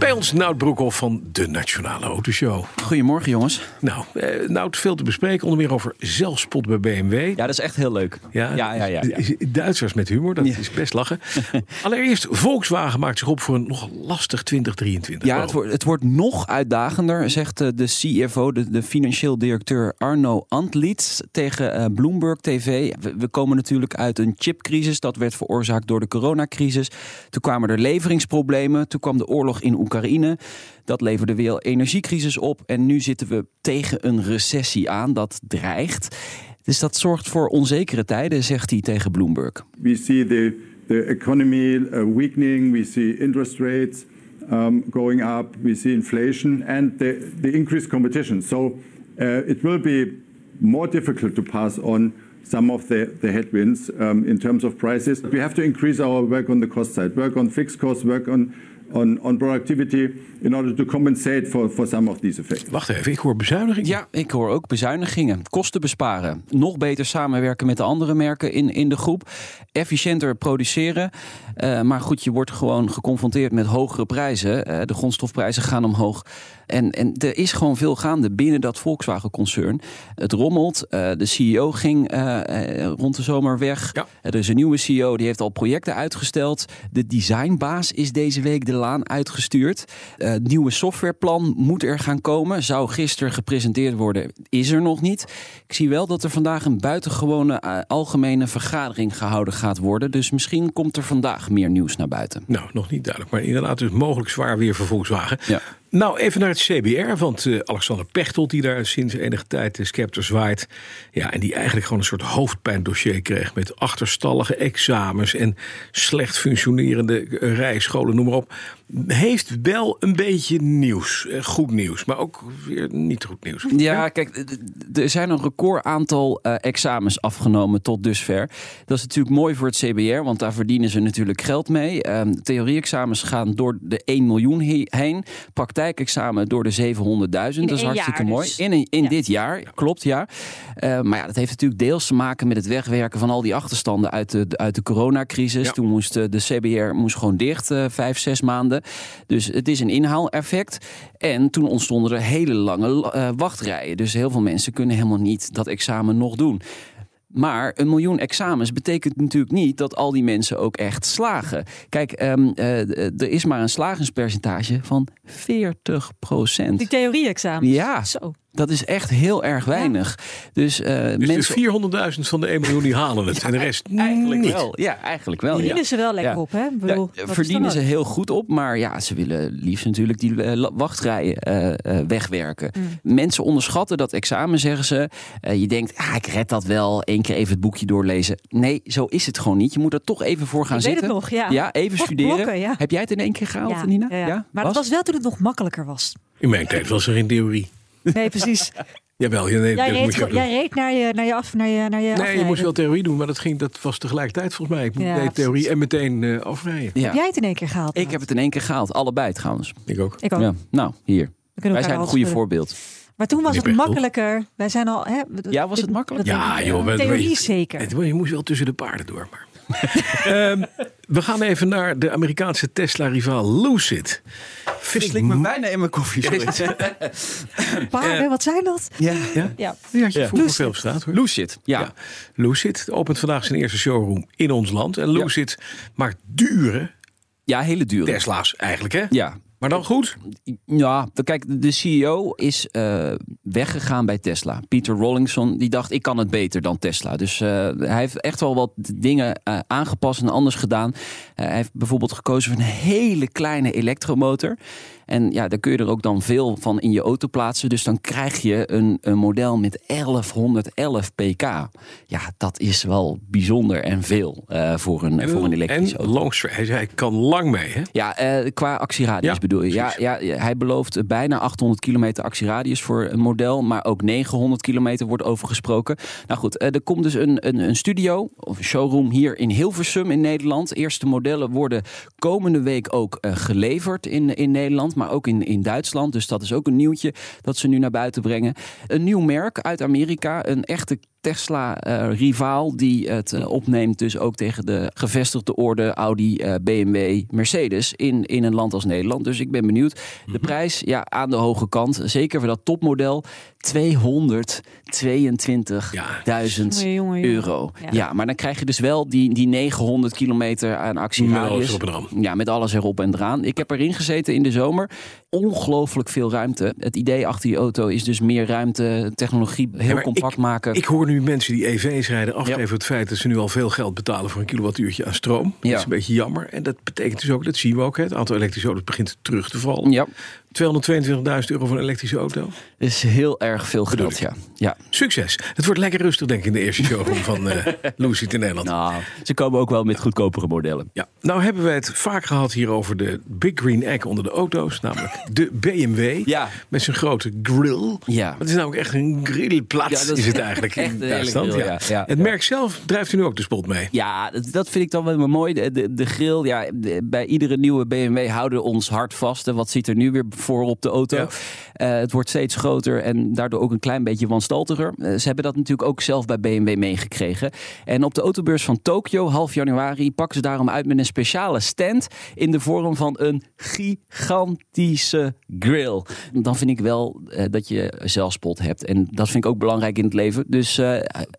Bij ons Nout Broekhoff van de Nationale Autoshow. Goedemorgen jongens. Nou, eh, Nout, veel te bespreken. Onder meer over zelfspot bij BMW. Ja, dat is echt heel leuk. Ja, ja, ja. ja, ja. Duitsers met humor, dat is best lachen. Allereerst, Volkswagen maakt zich op voor een nog lastig 2023. Ja, het wordt, het wordt nog uitdagender, zegt eh, de CFO, de, de financieel directeur Arno Antlitz tegen uh, Bloomberg TV. We, we, komen natuurlijk uit een chipcrisis, dat werd veroorzaakt door de coronacrisis. Toen kwamen er leveringsproblemen, toen kwam de oorlog in Oekraïne. Dat leverde weer energiecrisis op en nu zitten we tegen een recessie aan dat dreigt. Dus dat zorgt voor onzekere tijden, zegt hij tegen Bloomberg. We see the, the economy uh, weakening, we see interest rates um, going up, we see inflation and the, the increased competition. So uh, it will be more difficult to pass on some of the, the headwinds um, in terms of prices. We have to increase our work on the cost side, work on fixed costs, work on on, on productivity in order to compensate for, for some of these effects. Wacht even, ik hoor bezuinigingen. Ja, ik hoor ook bezuinigingen. Kosten besparen. Nog beter samenwerken met de andere merken in, in de groep. Efficiënter produceren. Uh, maar goed, je wordt gewoon geconfronteerd met hogere prijzen. Uh, de grondstofprijzen gaan omhoog. En, en er is gewoon veel gaande binnen dat Volkswagen-concern. Het rommelt. Uh, de CEO ging rond de zomer weg. Ja. Er is een nieuwe CEO, die heeft al projecten uitgesteld. De designbaas is deze week de laan uitgestuurd. Uh, nieuwe softwareplan moet er gaan komen. Zou gisteren gepresenteerd worden, is er nog niet. Ik zie wel dat er vandaag een buitengewone algemene vergadering gehouden gaat worden. Dus misschien komt er vandaag meer nieuws naar buiten. Nou, nog niet duidelijk. Maar inderdaad dus mogelijk zwaar weer voor Volkswagen. Ja. Nou, even naar het CBR, want uh, Alexander Pechtold, die daar sinds enige tijd de scepter zwaait. Ja, en die eigenlijk gewoon een soort hoofdpijndossier kreeg met achterstallige examens en slecht functionerende rijscholen, noem maar op. Heeft wel een beetje nieuws. Goed nieuws, maar ook weer niet goed nieuws. Ja, kijk, er zijn een record aantal uh, examens afgenomen tot dusver. Dat is natuurlijk mooi voor het CBR, want daar verdienen ze natuurlijk geld mee. Uh, Theorie-examens gaan door de 1 miljoen heen. Praktijkexamen door de 700.000. Dat is hartstikke mooi. Dus. In, in ja. dit jaar, klopt ja. Uh, maar ja, dat heeft natuurlijk deels te maken met het wegwerken van al die achterstanden uit de, uit de coronacrisis. Ja. Toen moest de CBR moest gewoon dicht, vijf, zes maanden. Dus het is een inhaaleffect. En toen ontstonden er hele lange uh, wachtrijen. Dus heel veel mensen kunnen helemaal niet dat examen nog doen. Maar een miljoen examens betekent natuurlijk niet dat al die mensen ook echt slagen. Kijk, um, uh, er is maar een slagingspercentage van 40 procent. Die theorie-examens? Ja. Zo. Dat is echt heel erg weinig. Ja. Dus, uh, dus mensen... de 400.000 van de 1 miljoen die halen het. Ja, en de rest eigenlijk niet. wel. Ja, eigenlijk wel. Verdienen ja. ze wel lekker ja. op, hè? Bedoel, ja, verdienen ze heel goed op. Maar ja, ze willen liefst natuurlijk die uh, wachtrijen uh, wegwerken. Mm. Mensen onderschatten dat examen, zeggen ze. je denkt, ah, ik red dat wel. Eén keer even het boekje doorlezen. Nee, zo is het gewoon niet. Je moet er toch even voor gaan ik zitten. Weet het nog, ja. ja even Wat studeren. Blokken, Heb jij het in één keer gehaald, ja, Nina? Ja, Maar was? dat was wel toen het nog makkelijker was. In mijn tijd was er in theorie. Nee, precies. Jawel, ja, nee, jij, reed, moet je jij reed naar je, naar je af. Naar je, naar je nee, afrijden. je moest wel theorie doen, maar dat, ging, dat was tegelijkertijd volgens mij. Ik Ja, deed theorie en meteen uh, afrijden. Ja. Heb jij het in één keer gehaald? Ik heb het in één keer gehaald. Allebei trouwens. Ik ook. Ik ook. Ja. Nou, hier. Wij zijn een goede voorbeeld. Maar toen was het makkelijker. Wij zijn al. Hè, Ja, was het makkelijk? dat Ja, joh. Theorie zeker. Het- Je moest wel tussen de paarden door. Maar. Ehm, we gaan even naar de Amerikaanse Tesla-rivaal Lucid. Vind ik me bijna in mijn koffie. Paarden, wat zijn dat? Ja. Ja? Ja. Ja. vroeger Lucid. veel op straat hoor. Lucid. Ja. Ja. Lucid opent vandaag zijn eerste showroom in ons land. En Lucid maakt dure Ja, hele dure. Tesla's eigenlijk hè? Ja. Maar dan goed. Ja, kijk, de CEO is eh, weggegaan bij Tesla. Peter Rawlinson, die dacht, ik kan het beter dan Tesla. Dus eh, hij heeft echt wel wat dingen eh, aangepast en anders gedaan. Hij heeft bijvoorbeeld gekozen voor een hele kleine elektromotor. En ja, daar kun je er ook dan veel van in je auto plaatsen. Dus dan krijg je een, een model met 1111 pk. Ja, dat is wel bijzonder en veel uh, voor een, voor een elektrische en auto. long hij, hij kan lang mee, hè? Ja, uh, qua actieradius Ja, bedoel je. Ja, ja, hij belooft bijna 800 kilometer actieradius voor een model. Maar ook 900 kilometer wordt over gesproken. Nou goed, uh, er komt dus een, een, een studio of een showroom hier in Hilversum in Nederland. Eerste modellen worden komende week ook uh, geleverd in, in Nederland. Maar ook in, in Duitsland. Dus dat is ook een nieuwtje dat ze nu naar buiten brengen. Een nieuw merk uit Amerika. Een echte Tesla-rivaal die het uh, opneemt dus ook tegen de gevestigde orde Audi, uh, BMW, Mercedes in, in een land als Nederland. Dus ik ben benieuwd. De prijs, ja, aan de hoge kant. Zeker voor dat topmodel. 222.000 Ja. Jongen, jongen, euro. Ja. Ja. maar dan krijg je dus wel die, die 900 kilometer aan Met alles actieradius. erop en eraan. Ja, met alles erop en eraan. Ik heb erin gezeten in de zomer. Ongelooflijk veel ruimte. Het idee achter die auto is dus meer ruimte, technologie heel compact maken. Ik hoor nu mensen die EV's rijden afgeven Ja. het feit dat ze nu al veel geld betalen voor een kilowattuurtje aan stroom. Dat Ja. is een beetje jammer. En dat betekent dus ook, dat zien we ook, het aantal elektrische auto's begint terug te vallen. ja, 222.000 euro voor een elektrische auto. is heel erg veel geld. Ja. ja. Succes. Het wordt lekker rustig, denk ik, in de eerste showroom van Lucy in Nederland. Nou, ze komen ook wel met goedkopere modellen. Ja, nou hebben wij het vaak gehad hier over de Big Green Egg onder de auto's, namelijk de BMW. Ja. Met zijn grote grill. Ja. Het is ook echt een grillplaats, Ja, dat is is het eigenlijk in Duitsland. grill, ja. Het merk zelf drijft u nu ook de spot mee. Ja, dat, vind ik dan wel mooi. De, de, de grill, ja, de- bij iedere nieuwe BMW houden ons hart vast. En wat zit er nu weer voor op de auto? Ja. Eh, het wordt steeds groter en daardoor ook een klein beetje wanstaltiger. Eh, ze hebben dat natuurlijk ook zelf bij BMW meegekregen. En op de autobeurs van Tokio, half januari, pakken ze daarom uit met een speciale stand in de vorm van een gigantische grill. Dan vind ik wel eh, dat je zelfspot hebt. En dat vind ik ook belangrijk in het leven. Dus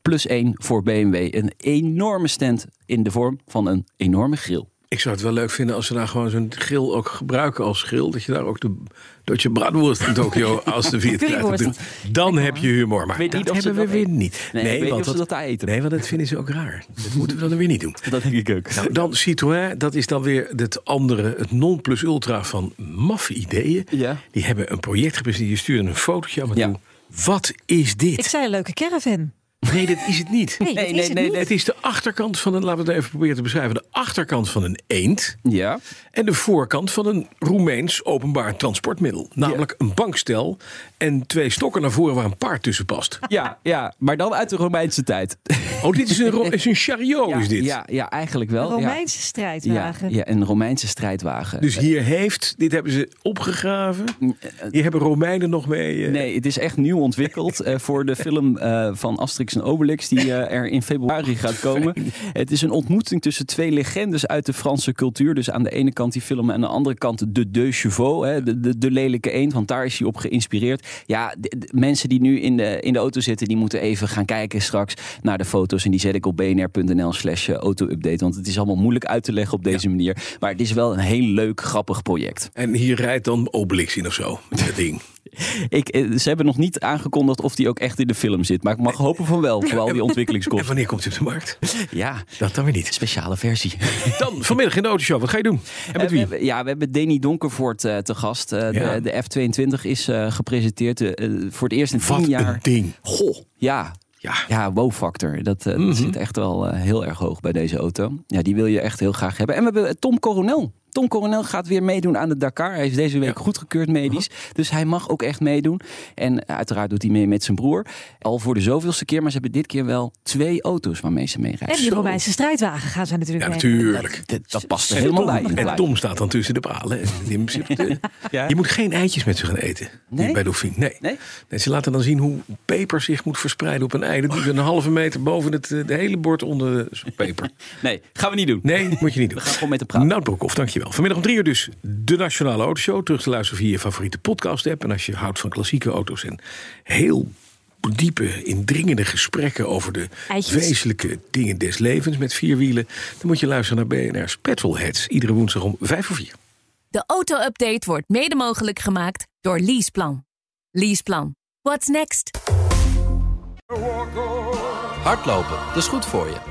plus één voor BMW. Een enorme stand in de vorm van een enorme grill. Ik zou het wel leuk vinden als ze daar gewoon zo'n grill ook gebruiken als grill. Dat je daar ook de Deutsche Bratwurst in Tokio als de Viet krijgt. Dan heb je humor. Maar weet niet dat hebben we dat weer eten. niet. Nee, niet want dat daar eten. Nee, want dat vinden ze ook raar. Dat moeten we dan weer niet doen. Dat denk ik ook. Nou, dan Citroën, dat is dan weer het andere, het non-plus-ultra van maffe ideeën. Ja. Die hebben een project gepresenteerd. Je stuurde een fotootje aan me Ja. toe. Wat is dit? Ik zei een leuke caravan. Nee, dat is het niet. Nee, Nee, nee, is het nee, niet. Het is de achterkant van een, laten we het even proberen te beschrijven. De achterkant van een eend. Ja. En de voorkant van een Roemeens openbaar transportmiddel. Namelijk een bankstel en twee stokken naar voren waar een paard tussen past. Ja, ja, maar dan uit de Romeinse tijd. Oh, dit is een, is een chariot, ja, is dit. Ja, ja, eigenlijk wel. Een ja. Romeinse Ja, strijdwagen. ja, een Romeinse strijdwagen. Dus hier heeft, dit hebben ze opgegraven. Hier hebben Romeinen nog mee. eh, Nee, het is echt nieuw ontwikkeld eh, voor de film eh, van Asterix en Obelix die eh, er in februari gaat komen. Het is een ontmoeting tussen twee legendes uit de Franse cultuur. Dus aan de ene kant die film en aan de andere kant de Deux Chevaux, hè, de, de, de lelijke eend, want daar is hij op geïnspireerd. Ja, de, de mensen die nu in de, in de auto zitten, die moeten even gaan kijken straks naar de foto's. En die zet ik op bnr.nl slash auto-update, want het is allemaal moeilijk uit te leggen op deze manier. Maar het is wel een heel leuk, grappig project. En hier rijdt dan Obelix in of zo. Dat ding. Ik, eh, ze hebben nog niet aangekondigd of die ook echt in de film zit. Maar ik mag hopen van wel, voor al die En ontwikkelingskosten. wanneer komt hij op de markt? Ja, Dat dan weer niet. speciale versie. Dan vanmiddag in de autoshow. Wat ga je doen? En met Eh, we wie? ja, we hebben Danny Donkervoort eh, te gast. Ja. de, de F22 is gepresenteerd voor het eerst in Wat tien jaar. een ding. Goh, ja. Ja. Ja, wow-factor. Dat, Mhm. dat zit echt wel heel erg hoog bij deze auto. Ja, die wil je echt heel graag hebben. En we hebben Tom Coronel. Tom Coronel gaat weer meedoen aan de Dakar. Hij is deze week Ja. goedgekeurd medisch. Dus hij mag ook echt meedoen. En uiteraard doet hij mee met zijn broer. Al voor de zoveelste keer. Maar ze hebben dit keer wel twee auto's waarmee ze En meereizen. die Zo. Romeinse strijdwagen gaan ze natuurlijk Ja, mee. natuurlijk. Dat, dat past er En helemaal bij. En. Tom staat dan tussen de palen. En eh, Ja. Je moet geen eitjes met ze gaan eten. Nee? Bij Dauphine. Nee. Nee? Nee, Ze laten dan zien hoe peper zich moet verspreiden op een ei. Dat doen ze een halve meter boven het eh, de hele bord onder de peper. Nee, gaan we niet doen. Nee, moet je niet doen. We gaan gewoon met de praat. Nout Broekhoff, dankjewel. Vanmiddag om drie uur dus de Nationale Autoshow. Terug te luisteren via je favoriete podcast app. En als je houdt van klassieke auto's en heel diepe, indringende gesprekken over de Eitjes. wezenlijke dingen des levens met vier wielen, dan moet je luisteren naar BNR's Petrolheads. Iedere woensdag om vijf voor vier. De auto-update wordt mede mogelijk gemaakt door Leaseplan. Leaseplan. What's next? Hardlopen, dat is goed voor je.